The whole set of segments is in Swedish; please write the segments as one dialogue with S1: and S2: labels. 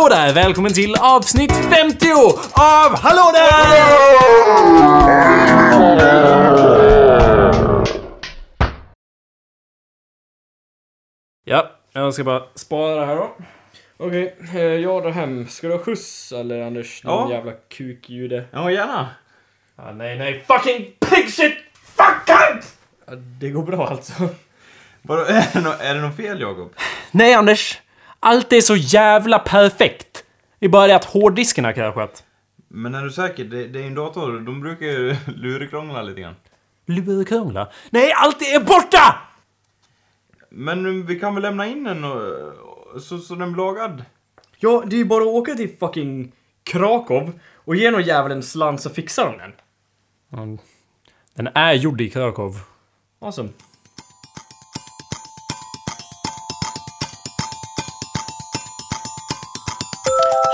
S1: Hallå där! Välkommen till avsnitt 50 av Hallå där! Ja, jag ska bara spara här då.
S2: Okej, eh, jag drar hem. Ska du ha skjuts eller Anders? Någon
S3: Ja.
S2: jävla kukjude.
S3: Ja, gärna.
S1: Ah, nej, nej, fucking pig shit! Fuck!
S2: Ja, det går bra alltså.
S3: Vadå, är det, nå- är det något fel Jakob?
S1: Nej, Anders. Allt är så jävla perfekt. Det är bara det att hårddisken har kraschat.
S3: Men är du säker? Det, det är ju en dator, de brukar ju lurekrångla lite grann.
S1: Lurkrångla? Nej, allt är borta!
S3: Men vi kan väl lämna in den och, så, så den blir lagad?
S2: Ja, det är ju bara att åka till fucking Krakow och ge någon jävel en slant så fixar de den.
S1: Den är gjord i Krakow.
S2: Awesome.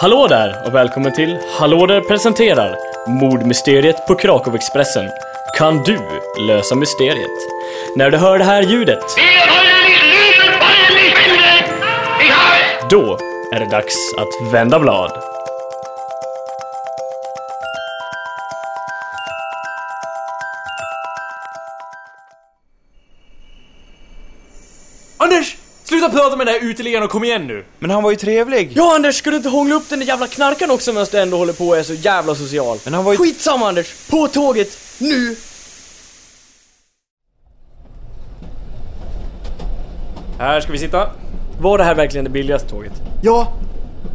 S2: Hallå där och välkommen till Hallå där presenterar Mordmysteriet på Krakow-Expressen. Kan du lösa mysteriet? När du hör det här ljudet, då är det dags att vända blad.
S1: Prata med den där uteliggaren och kom igen nu!
S3: Men han var ju trevlig!
S2: Ja Anders, ska du inte hångla upp den där jävla knarkaren också medan du ändå håller på och är så jävla social?
S3: Men han var ju...
S2: Skitsamma Anders! På tåget! Nu!
S1: Här ska vi sitta.
S2: Var det här verkligen det billigaste tåget?
S1: Ja.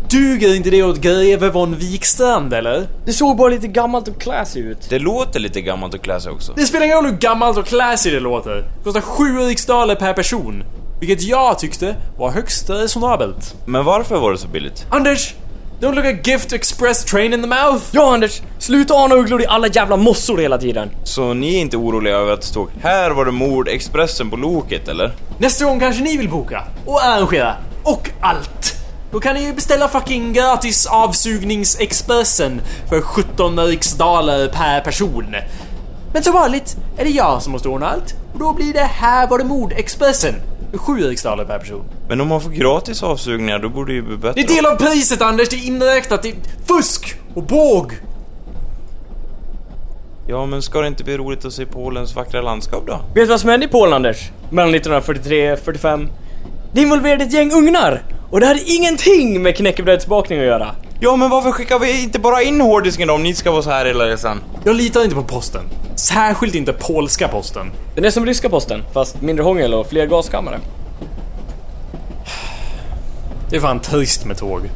S1: Duger inte det åt greve von Wikstrand eller?
S2: Det såg bara lite gammalt och classy ut.
S3: Det låter lite gammalt och classy också.
S1: Det spelar ingen roll hur gammalt och classy det låter. Kostar 7 riksdaler per person. Vilket jag tyckte var högst resonabelt.
S3: Men varför var det så billigt?
S1: Anders! Don't look a gift express train in the mouth!
S2: Ja Anders, sluta ana ugglor i alla jävla mossor hela tiden.
S3: Så ni är inte oroliga över att det stod “Här var det mord Expressen på Loket” eller?
S1: Nästa gång kanske ni vill boka och arrangera och allt. Då kan ni ju beställa fucking gratis avsugningsexpressen för 17 riksdaler per person. Men som vanligt är det jag som måste ordna allt och då blir det här var det mord-expressen 7 riksdaler per person.
S3: Men om man får gratis avsugningar då borde det ju bli bättre.
S1: Det är del av priset Anders, det är inräknat, det är fusk och båg.
S3: Ja, men ska det inte bli roligt att se Polens vackra landskap då?
S2: Vet du vad som hände i Polen Anders? Mellan 1943 och 45? Det involverade ett gäng ugnar! Och det hade ingenting med knäckebrödsbakning att göra.
S3: Ja, men varför skickar vi inte bara in hårddisken då om ni ska vara så här hela resan?
S1: Jag litar inte på posten. Särskilt inte polska posten.
S2: Den är som ryska posten, fast mindre hångel och fler gaskammare.
S1: Det är fan trist med tåg.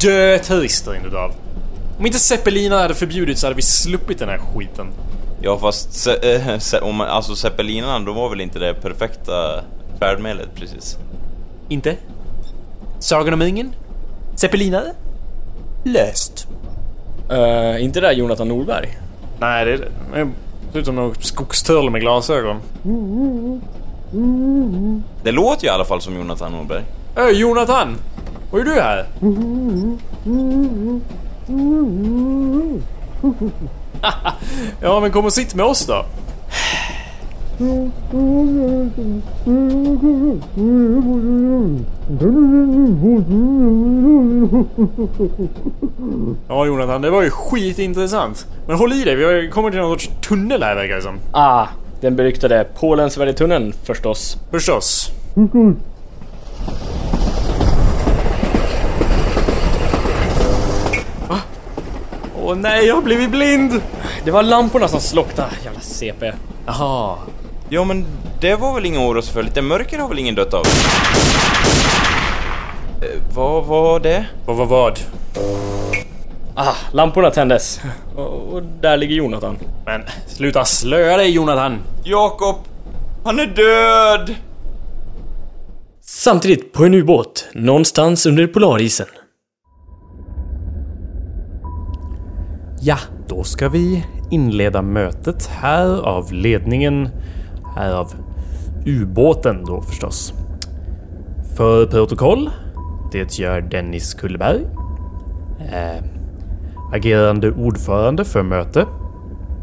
S1: Dö trist rent utav. Om inte zeppeliner hade förbjudits så hade vi sluppit den här skiten.
S3: Ja, fast se, äh, se, om, alltså zeppelinarna, de var väl inte det perfekta färdmedlet precis?
S1: Inte? Sagan om ringen? Zeppelinare? Löst.
S2: Uh, inte där Jonathan Norberg?
S1: Nej, det det. Ser ut som någon skogstörl med glasögon.
S3: Det låter ju i alla fall som Jonathan Norberg.
S1: Öh, Jonathan! Vad är du här? ja, men kom och sitt med oss då. Ja Jonathan, det var ju skitintressant. Men håll i dig, vi har kommit till någon sorts tunnel här verkar det som.
S2: Ah, den beryktade Polen-Sverige-tunneln förstås.
S1: Förstås. Va? Åh nej, jag har blivit blind!
S2: Det var lamporna som slocknade, jävla CP.
S1: Jaha.
S3: Ja, men det var väl ingen oro för. Lite mörker har väl ingen dött av? Eh, vad var det?
S1: Vad var vad?
S2: Ah, lamporna tändes. Och, och där ligger Jonathan.
S1: Men sluta slöa dig Jonathan!
S3: Jakob! Han är död!
S2: Samtidigt på en ubåt, någonstans under polarisen.
S1: Ja, då ska vi inleda mötet här av ledningen, Härav ubåten då förstås. För protokoll, det gör Dennis Kullberg. Äh, eh, agerande ordförande för möte,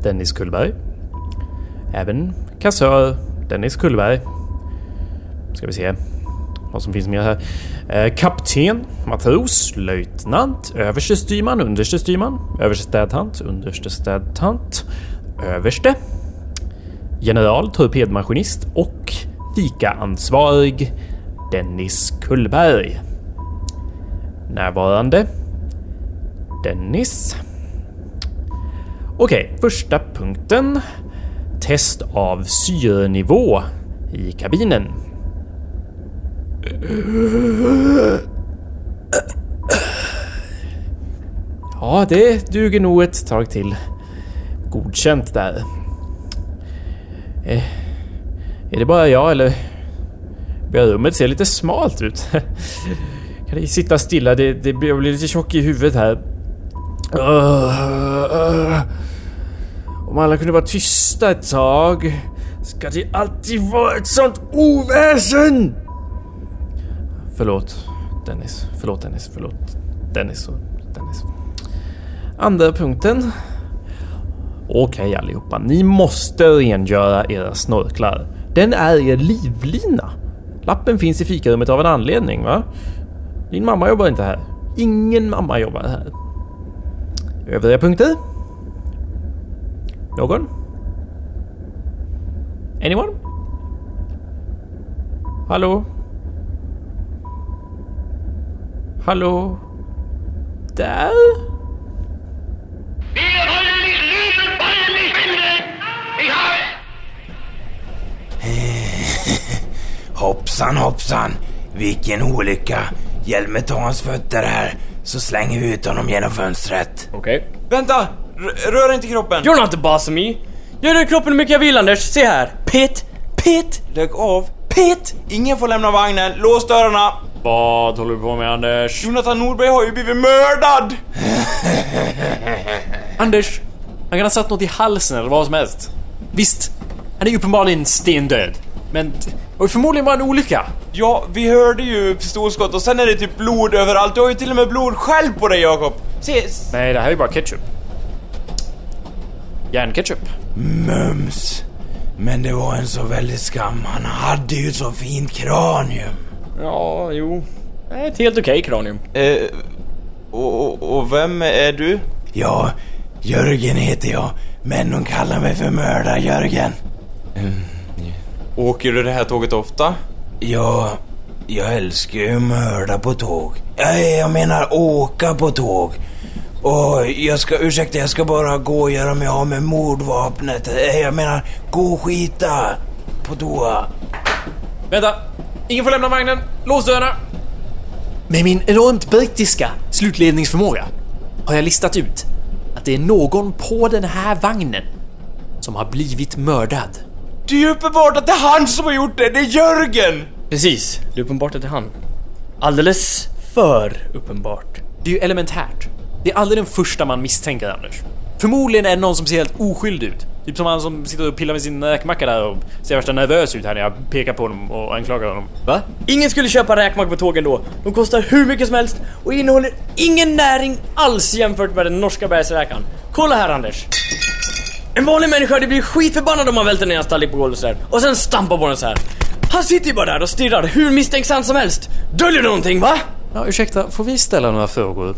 S1: Dennis Kullberg. Även kassör, Dennis Kullberg. Ska vi se.
S4: vad som finns mer här. Eh, kapten, matros, löjtnant, överstestyrman, understestyrman, överstestädtant, understestädtant, överste, general, torpedmaskinist och fikaansvarig Dennis Kullberg. Närvarande Dennis. Okej, första punkten. Test av syrenivå i kabinen. Ja, det duger nog ett tag till. Godkänt där. Eh, är det bara jag eller börjar rummet se lite smalt ut? Kan ni sitta stilla? Det, det jag blir lite tjock i huvudet här. Uh, om alla kunde vara tysta ett tag. Ska det alltid vara ett sånt oväsen? Förlåt Dennis. Förlåt Dennis. Förlåt Dennis och Dennis. Andra punkten. Okej allihopa, ni måste rengöra era snorklar. Den är er livlina. Lappen finns i fikarummet av en anledning va? Din mamma jobbar inte här. Ingen mamma jobbar här. Övriga punkter? Någon? Anyone? Hallå? Hallå? Där?
S5: Hoppsan hoppsan, vilken olycka. Hjälp ta hans fötter här, så slänger vi ut honom genom fönstret.
S6: Okej.
S3: Vänta! R- rör inte kroppen!
S6: You're not the boss of me! Jag rör kroppen hur mycket jag vill Anders, se här! Pit! Pit!
S3: Lägg av!
S6: Pit!
S3: Ingen får lämna vagnen, lås dörrarna!
S1: Vad håller du på med Anders?
S3: Jonathan Norberg har ju blivit mördad!
S1: Anders, han kan ha satt något i halsen eller vad som helst. Visst, han är ju uppenbarligen stendöd. Men det var ju förmodligen bara en olycka.
S3: Ja, vi hörde ju pistolskott och sen är det typ blod överallt. Du har ju till och med blod själv på dig Jakob! Se, s-
S1: Nej, det här är ju bara ketchup. Järnketchup.
S5: Mums. Men det var en så väldig skam. Han hade ju så fint kranium.
S6: Ja, jo. Ett helt okej kranium.
S3: eh, och, och, och vem är du?
S5: Ja, Jörgen heter jag. Men de kallar mig för Mördar-Jörgen.
S3: Åker du det här tåget ofta?
S5: Ja, jag älskar ju mörda på tåg. Nej, jag menar åka på tåg. Och jag ska, ursäkta, jag ska bara gå och göra mig av med mordvapnet. Eh, Jag menar, gå och skita på toa.
S1: Vänta! Ingen får lämna vagnen. Lås dörrarna! Med min enormt brittiska slutledningsförmåga har jag listat ut att det är någon på den här vagnen som har blivit mördad.
S3: Det är ju uppenbart att det är han som har gjort det! Det är Jörgen!
S6: Precis, det är uppenbart att det är han. Alldeles för uppenbart.
S1: Det är ju elementärt. Det är aldrig den första man misstänker, Anders. Förmodligen är det någon som ser helt oskyldig ut. Typ som han som sitter och pillar med sin räkmacka där och ser värsta nervös ut här när jag pekar på honom och anklagar honom. Va?
S6: Ingen skulle köpa räkmack på tågen då. De kostar hur mycket som helst och innehåller ingen näring alls jämfört med den norska bergsräkan. Kolla här Anders. En vanlig människa det blir skitförbannad om man välter ner en tallrik på golvet så här och sen stampar på den så här. Han sitter ju bara där och stirrar hur misstänksamt som helst. Döljer du någonting va?
S1: Ja, ursäkta, får vi ställa några frågor?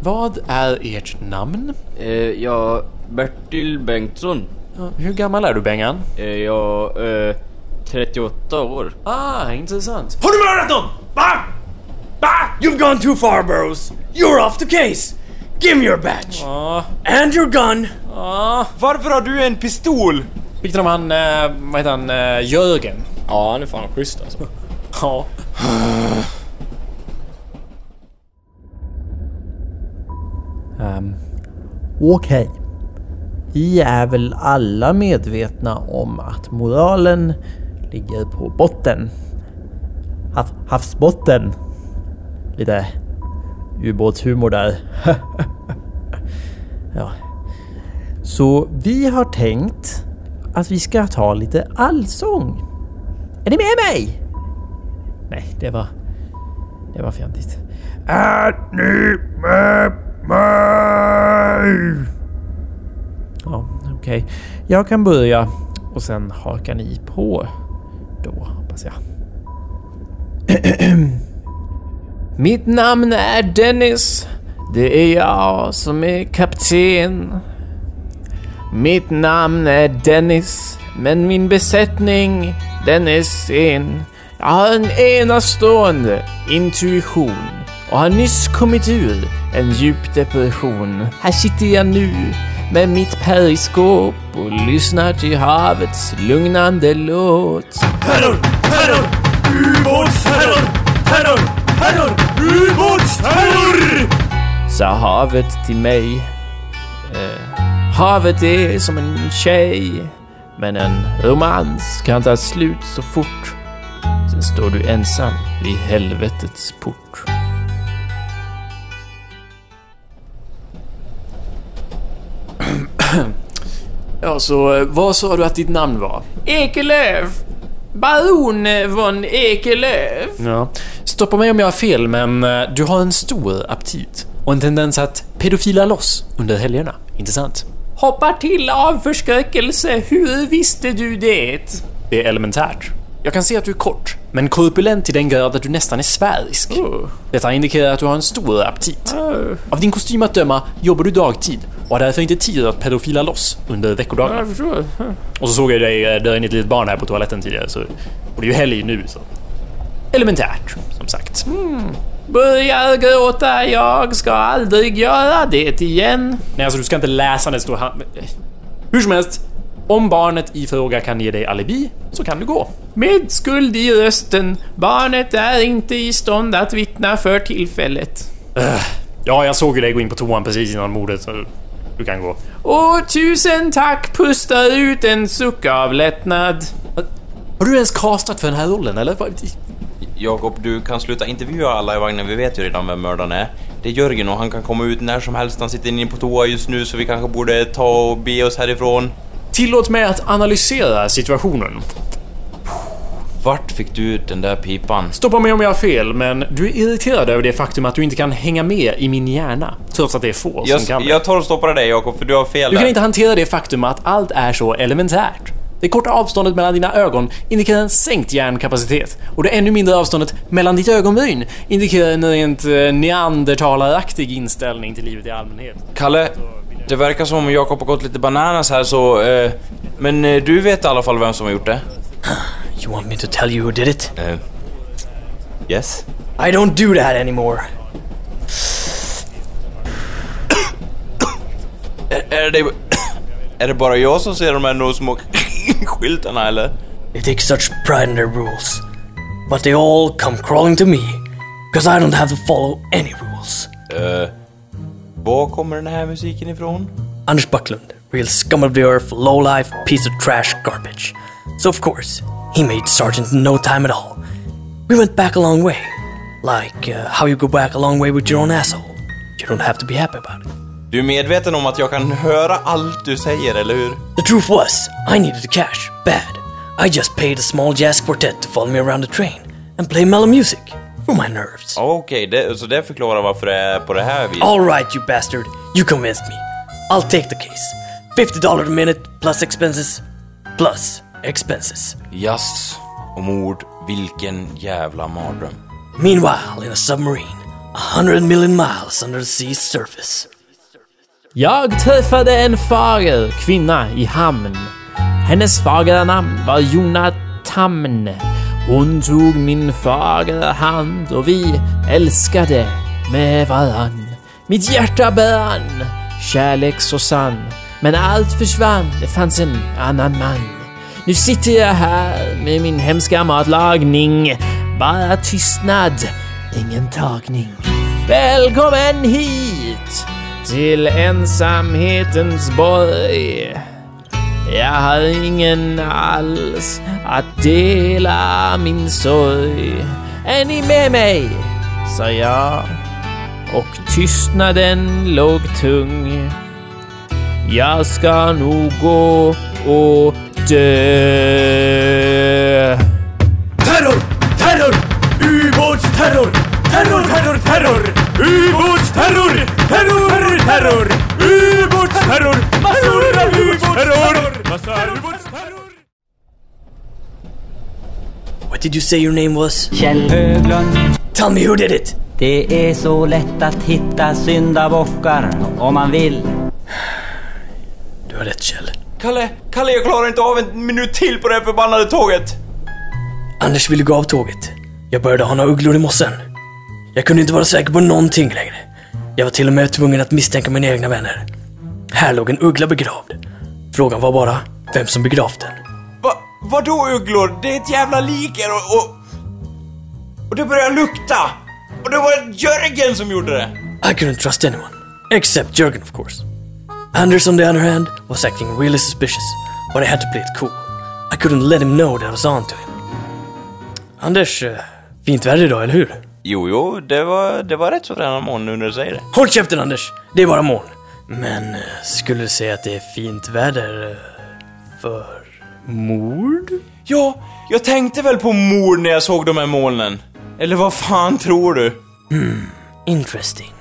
S1: Vad är ert namn?
S7: Eh, ja, Bertil Bengtsson.
S1: Ja, hur gammal är du, Bengan?
S7: Eh, jag, eh, 38 år.
S1: Ah, intressant.
S6: Har du mördat någon? Va? Va? You've gone too far bros. You're off the case. Give me your badge.
S1: Ja,
S6: And your gun.
S1: Ja.
S3: Varför har du en pistol?
S1: Du om han, eh, vad heter han, eh, Jörgen?
S6: Ja, han är fan schysst alltså.
S1: Ja.
S4: Um, Okej. Vi är väl alla medvetna om att moralen ligger på botten. Hav, havsbotten. Lite ubåtshumor där. ja. Så vi har tänkt att vi ska ta lite allsång. Är ni med mig? Nej, det var... Det var fjantigt. Är ni med mig? Ja, okej. Jag kan börja och sen hakar ni på då, hoppas jag. Mitt namn är Dennis. Det är jag som är kapten. Mitt namn är Dennis, men min besättning, den är sen. Jag har en enastående intuition och har nyss kommit ur en djup depression. Här sitter jag nu med mitt periskop och lyssnar till havets lugnande låt.
S6: Terror! Terror! Ubåtsterror! Terror! Terror! Ubåtsterror!
S4: Sa havet till mig. Eh, havet är som en tjej. Men en romans kan ta slut så fort. Sen står du ensam vid helvetets port.
S1: Ja, så eh, vad sa du att ditt namn var?
S4: Ekelöf! Baron von Ekelöf!
S1: Ja. Stoppa mig om jag har fel, men eh, du har en stor aptit. Och en tendens att pedofila loss under helgerna. Inte sant?
S4: Hoppar till av förskräckelse. Hur visste du det?
S1: Det är elementärt. Jag kan se att du är kort, men korpulent till den grad att du nästan är sfärisk. Detta indikerar att du har en stor aptit. Av din kostym att döma jobbar du dagtid och har därför inte tid att pedofila loss under veckodagarna. Och så såg jag dig eh, dra in ett litet barn här på toaletten tidigare, så... Och det är ju helg nu, så... Elementärt, som sagt.
S4: Börjar gråta, jag ska aldrig göra det igen.
S1: Nej, alltså du ska inte läsa när det står han... Hur som helst, om barnet i fråga kan ge dig alibi, så kan du gå.
S4: Med skuld i rösten. Barnet är inte i stånd att vittna för tillfället.
S1: Ja, jag såg ju dig gå in på toan precis innan mordet, så du kan gå.
S4: Åh, tusen tack! Pustar ut en suck av lättnad.
S1: Har du ens castat för den här rollen, eller?
S3: Jakob, du kan sluta intervjua alla i vagnen, vi vet ju redan vem mördaren är. Det är Jörgen och han kan komma ut när som helst, han sitter inne på toa just nu så vi kanske borde ta och be oss härifrån.
S1: Tillåt mig att analysera situationen.
S3: Vart fick du ut den där pipan?
S1: Stoppa mig om jag har fel, men du är irriterad över det faktum att du inte kan hänga med i min hjärna. Trots att det är få
S3: Jag,
S1: som kan det.
S3: jag tar och stoppar dig Jakob, för du har fel
S1: Du
S3: där.
S1: kan inte hantera det faktum att allt är så elementärt. Det korta avståndet mellan dina ögon indikerar en sänkt hjärnkapacitet och det ännu mindre avståndet mellan ditt ögonbryn indikerar en rent eh, neandertalaraktig inställning till livet i allmänhet.
S3: Kalle, det verkar som om Jakob har gått lite bananas här så... Eh, men eh, du vet i alla fall vem som har gjort det?
S6: You want me to tell you who did it?
S3: Eh, yes?
S6: I don't do that anymore.
S3: Är, är, det, är det bara jag som ser de här no små skyltarna eller?
S6: They take such pride in their rules. But they all come crawling to me. Because I don't have to follow any rules.
S3: Eh, var kommer den här musiken ifrån?
S6: Anders Bucklund, real scum of the earth, lowlife, piece of trash garbage. So of course, he made Sergeant in no time at all. We went back a long way. Like uh, how you go back a long way with your own asshole. You don't have to be happy about it.
S3: Du är medveten om att jag kan höra allt du säger, eller hur?
S6: The truth was, I needed the cash, bad. I just paid a small jazz quartet to follow me around the train and play mellow music for my nerves.
S3: Okej, det, så det förklarar varför det är på det här viset.
S6: All right, you bastard. You convinced me. I'll take the case. $50 a minute plus expenses. Plus expenses.
S3: Jazz och mord, vilken jävla mardröm.
S6: Meanwhile, in a submarine, a hundred million miles under the sea's surface.
S4: Jag träffade en fager kvinna i hamn. Hennes fagra namn var Jona Tamn. Hon tog min fagra hand och vi älskade med varann. Mitt hjärta brann, kärlek så sann. Men allt försvann, det fanns en annan man. Nu sitter jag här med min hemska matlagning. Bara tystnad, ingen tagning. Välkommen hit till ensamhetens borg. Jag har ingen alls att dela min sorg. Är ni med mig? sa jag. Och tystnaden låg tung. Jag ska nog gå och dö.
S6: Terror! Terror! Ubåtsterror! Terror, terror, terror! Ubåtsterror! Terror, terror! Ubåtsterror! Massor av ubåtsterror! Massa ubåtsterror! What did you say your name was?
S8: Kjell Höglund.
S6: Tell me who did it!
S8: Det är så lätt att hitta syndabockar om man vill.
S6: Du har rätt Kjell.
S3: Kalle, Kalle jag klarar inte av en minut till på det här förbannade tåget!
S6: Anders ville gå av tåget. Jag började ana ugglor i mossen. Jag kunde inte vara säker på någonting längre. Jag var till och med tvungen att misstänka mina egna vänner. Här låg en uggla begravd. Frågan var bara vem som begravt den.
S3: Va, vadå ugglor? Det är ett jävla lik här och, och... Och det börjar lukta! Och det var Jörgen som gjorde det!
S6: I couldn't trust anyone. Except Jurgen, of course. Anders, on the other hand, was acting really suspicious, but I had to play it cool. I couldn't let him know that I was on to him. Anders, eh, fint väder idag, eller hur?
S3: Jo, jo, det var, det var rätt så fräna moln nu när du säger det.
S6: Håll käften Anders! Det är bara moln. Men eh, skulle du säga att det är fint väder eh, för mord?
S3: Ja, jag tänkte väl på mord när jag såg de här molnen. Eller vad fan tror du?
S6: Interesting.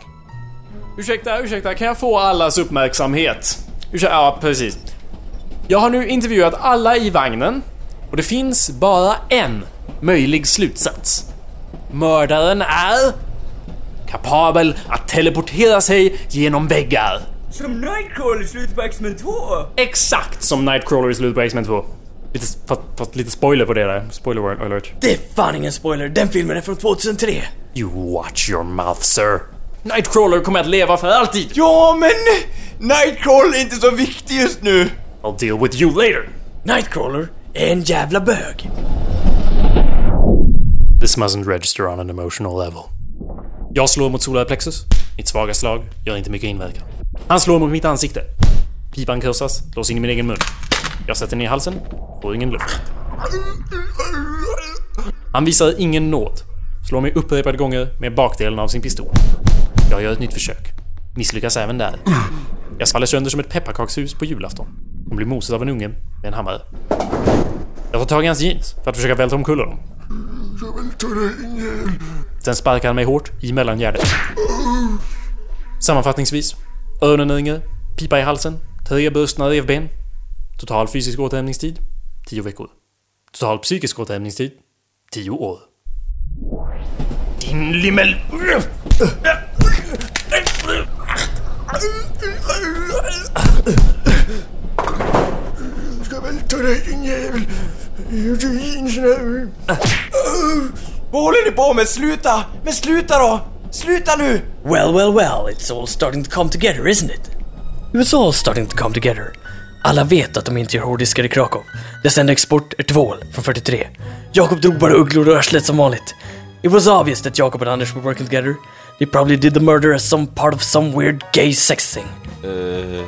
S1: Ursäkta, ursäkta, kan jag få allas uppmärksamhet? Ursäkta, ja precis. Jag har nu intervjuat alla i vagnen och det finns bara en möjlig slutsats. Mördaren är kapabel att teleportera sig genom väggar.
S7: Som Nightcrawler i slutet på X-Men 2!
S1: Exakt som Nightcrawler i slutet på X-Men 2. Lite, fast, fast lite spoiler på det där. Spoiler alert.
S6: Det är fan ingen spoiler, den filmen är från 2003.
S1: You watch your mouth sir. Nightcrawler kommer att leva för alltid.
S3: Ja, men Nightcrawler är inte så viktig just nu.
S1: I'll deal with you later.
S6: Nightcrawler är en jävla bög.
S1: This mustn't register on an emotional level. Jag slår mot solarplexus. Mitt svaga slag gör inte mycket inverkan. Han slår mot mitt ansikte. Pipan krossas, lås in i min egen mun. Jag sätter ner halsen, får ingen luft. Han visar ingen nåd. Slår mig upprepade gånger med bakdelen av sin pistol. Jag gör ett nytt försök. Misslyckas även där. Jag faller sönder som ett pepparkakshus på julafton. Och blir mosad av en unge med en hammare. Jag tar tag i hans jeans för att försöka välta omkull honom. Jag vill ta dig Sen sparkar han mig hårt i mellangärdet. Sammanfattningsvis. Öronen ringer, pipa i halsen, tre brustna revben. Total fysisk återhämtningstid, 10 veckor. Total psykisk återhämtningstid, 10 år. Din limmel! Jag ska väl ta dig, din jävel!
S3: Vad håller ni på med? Sluta! Men sluta då! Sluta nu!
S6: Well, well, well, it's all starting to come together, isn't it? It was all starting to come together. Alla vet att de inte gör hårddiskar i Krakow. Dess enda export är tvål från 43. Jakob drog bara ugglor och arslet som vanligt. It was obvious that Jacob and Anders were working together. They probably did the murder as some part of some weird gay sex thing.
S3: Uh,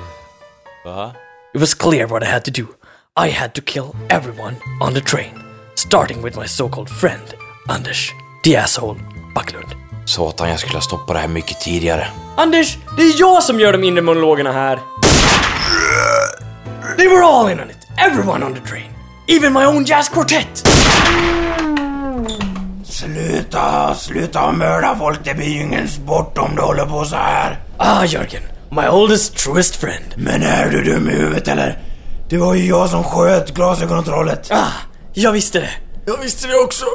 S3: va?
S6: It was clear what I had to do. I had to kill everyone on the train. Starting with my so-called friend, Anders, the asshole, Backlund.
S3: Satan, jag skulle ha stoppat det här mycket tidigare.
S6: Anders, det är jag som gör de inre monologerna här. They were all in on it. Everyone on the train. Even my own jazz quartet.
S5: Sluta, sluta mörda folk. Det blir ju ingen sport om du håller på så här.
S6: Ah, Jörgen. My oldest, truest friend.
S5: Men är du dum i huvudet eller? Det var ju jag som sköt glasögontrollet.
S6: Ah, jag visste det.
S5: Jag visste det också.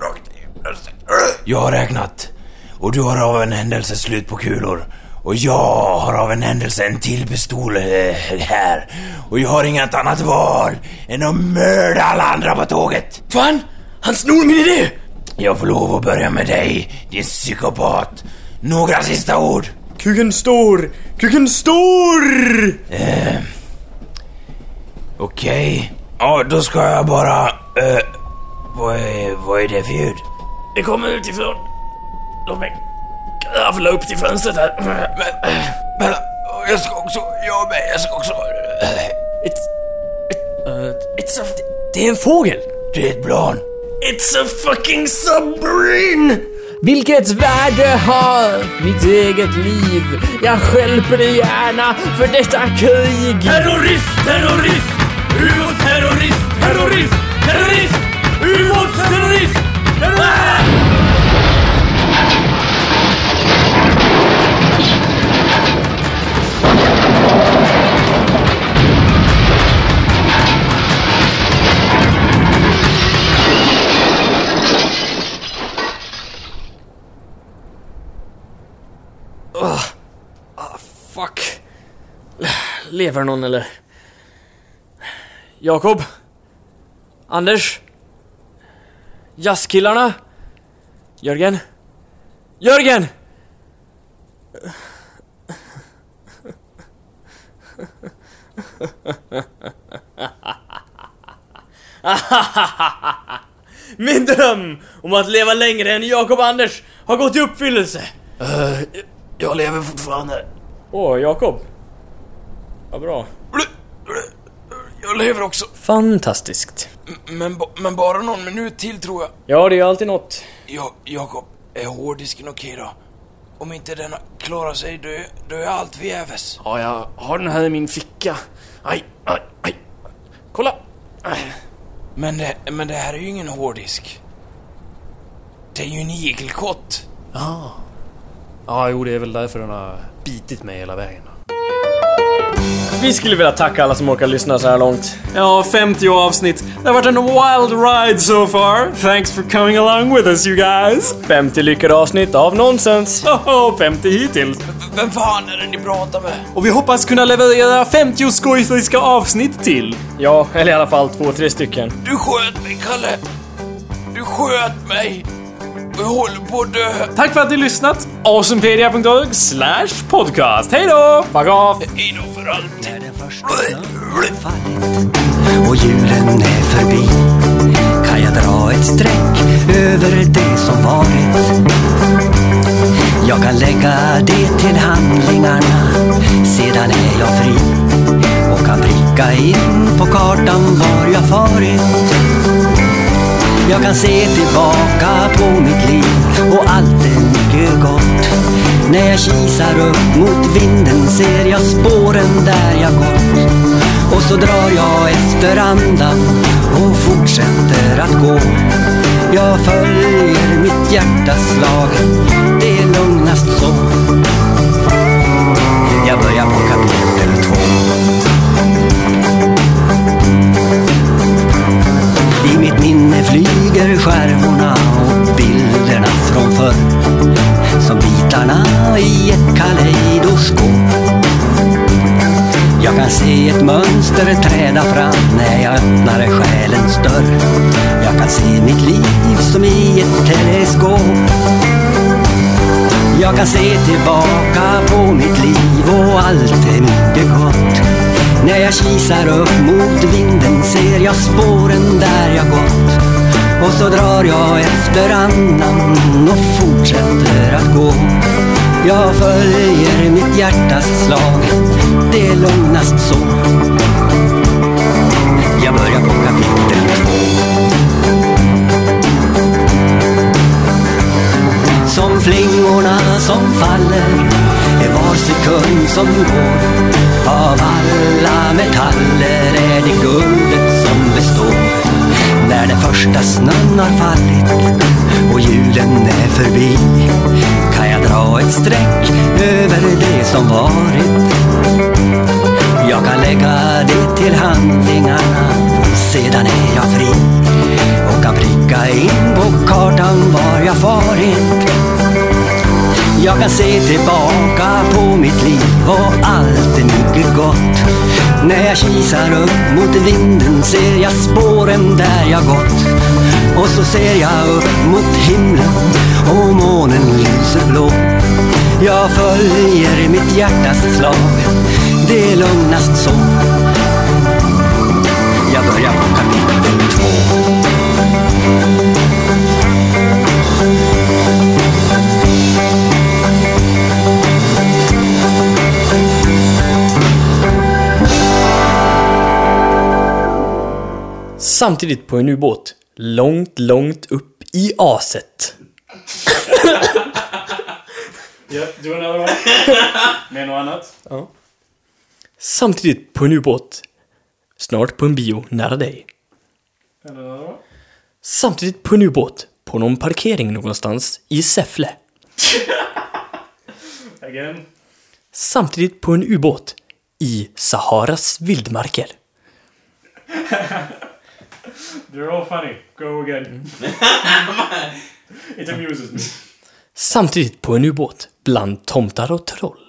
S5: Rakt i. Jag har räknat. Och du har av en händelse slut på kulor. Och jag har av en händelse en till pistol eh, här. Och jag har inget annat val än att mörda alla andra på tåget.
S6: Fan, han snor min idé.
S5: Jag får lov att börja med dig, din psykopat. Några sista ord.
S6: Kuken stor, kuken stor!
S5: Eh, Okej. Ja, då ska jag bara... Eh, vad, är, vad är det för ljud?
S1: Det kommer utifrån. Låt mig kravla upp till fönstret här.
S5: Men, men jag ska också... Jag med, jag ska också...
S1: It's... It, uh, it's a... Det är en fågel!
S5: Det är ett plan.
S1: It's a fucking submarine! Vilket värde har mitt eget liv? Jag stjälper det gärna för detta krig!
S7: Terrorist, terrorist! terörist, terörist, terörist, ubåtsterrorist, terörist! Åh, ah, oh, ah, fuck.
S6: Lever någon eller? Jakob? Anders? Jazzkillarna? Jörgen? Jörgen! Min dröm om att leva längre än Jakob Anders har gått i uppfyllelse!
S1: Jag lever fortfarande.
S6: Åh, Jakob. Vad bra.
S5: Jag lever också.
S6: Fantastiskt.
S5: Men, ba- men bara någon minut till tror jag.
S6: Ja, det är alltid något.
S5: Ja, Jakob, är hårddisken okej då? Om inte den klarar sig, då är, då är allt förgäves.
S1: Ja, jag har den här i min ficka. Aj, aj, aj. Kolla!
S5: Men det, men det här är ju ingen hårddisk. Det är ju en igelkott.
S1: Ja, jo, det är väl därför den har bitit mig hela vägen.
S6: Vi skulle vilja tacka alla som orkar lyssna så här långt.
S1: Ja, 50 avsnitt. Det har varit en wild ride so far. Thanks for coming along with us you guys.
S6: 50 lyckade avsnitt av nonsens.
S1: Oh, 50 hittills.
S5: Vem fan är det ni pratar med?
S1: Och vi hoppas kunna leverera 50 skojfriska avsnitt till.
S6: Ja, eller i alla fall två, tre stycken.
S5: Du sköt mig, Kalle. Du sköt mig. Jag håller på att dö.
S1: Tack för att ni lyssnat. Awesomepedia.org slash podcast. Hej då! Fuck off!
S5: Hej då för allt.
S9: När den första fallit och julen är förbi kan jag dra ett streck över det som varit. Jag kan lägga det till handlingarna, sedan är jag fri och kan pricka in på kartan var jag farit. Jag kan se tillbaka på mitt liv och allt är mycket gott. När jag kisar upp mot vinden ser jag spåren där jag gått. Och så drar jag efter andan och fortsätter att gå. Jag följer mitt hjärtas slag, det är lugnast så. Jag börjar på kapitel två. Minne flyger skärvorna och bilderna från förr. Som bitarna i ett kaleidoskop. Jag kan se ett mönster träda fram när jag öppnar själens dörr. Jag kan se mitt liv som i ett teleskop. Jag kan se tillbaka på mitt liv och allt är mycket gott. När jag kisar upp mot vinden ser jag spåren där jag gått. Och så drar jag efter andan och fortsätter att gå. Jag följer mitt hjärtas slag, det är lugnast så. Jag börjar på kapitel två. Som flingorna som faller är var sekund som går. Av alla metaller är det guldet som består. När den första snön har fallit och julen är förbi kan jag dra ett streck över det som varit. Jag kan lägga det till handlingarna sedan är jag fri och kan pricka in på kartan var jag farit jag kan se tillbaka på mitt liv och allt är mycket gott. När jag kisar upp mot vinden ser jag spåren där jag gått. Och så ser jag upp mot himlen och månen lyser blå. Jag följer mitt hjärtas slag, det är lugnast så. Jag börjar på kapitel
S6: Samtidigt på en ubåt. Långt, långt upp i aset.
S1: Ja, du another one? Med något annat?
S6: Samtidigt på en ubåt. Snart på en bio nära dig. Samtidigt på en ubåt. På någon parkering någonstans i Säffle.
S1: Again?
S6: Samtidigt på en ubåt. I Saharas vildmarker.
S1: They're all funny. Go again. It amuses me.
S6: Samtidigt på en ubåt. Bland tomtar och troll.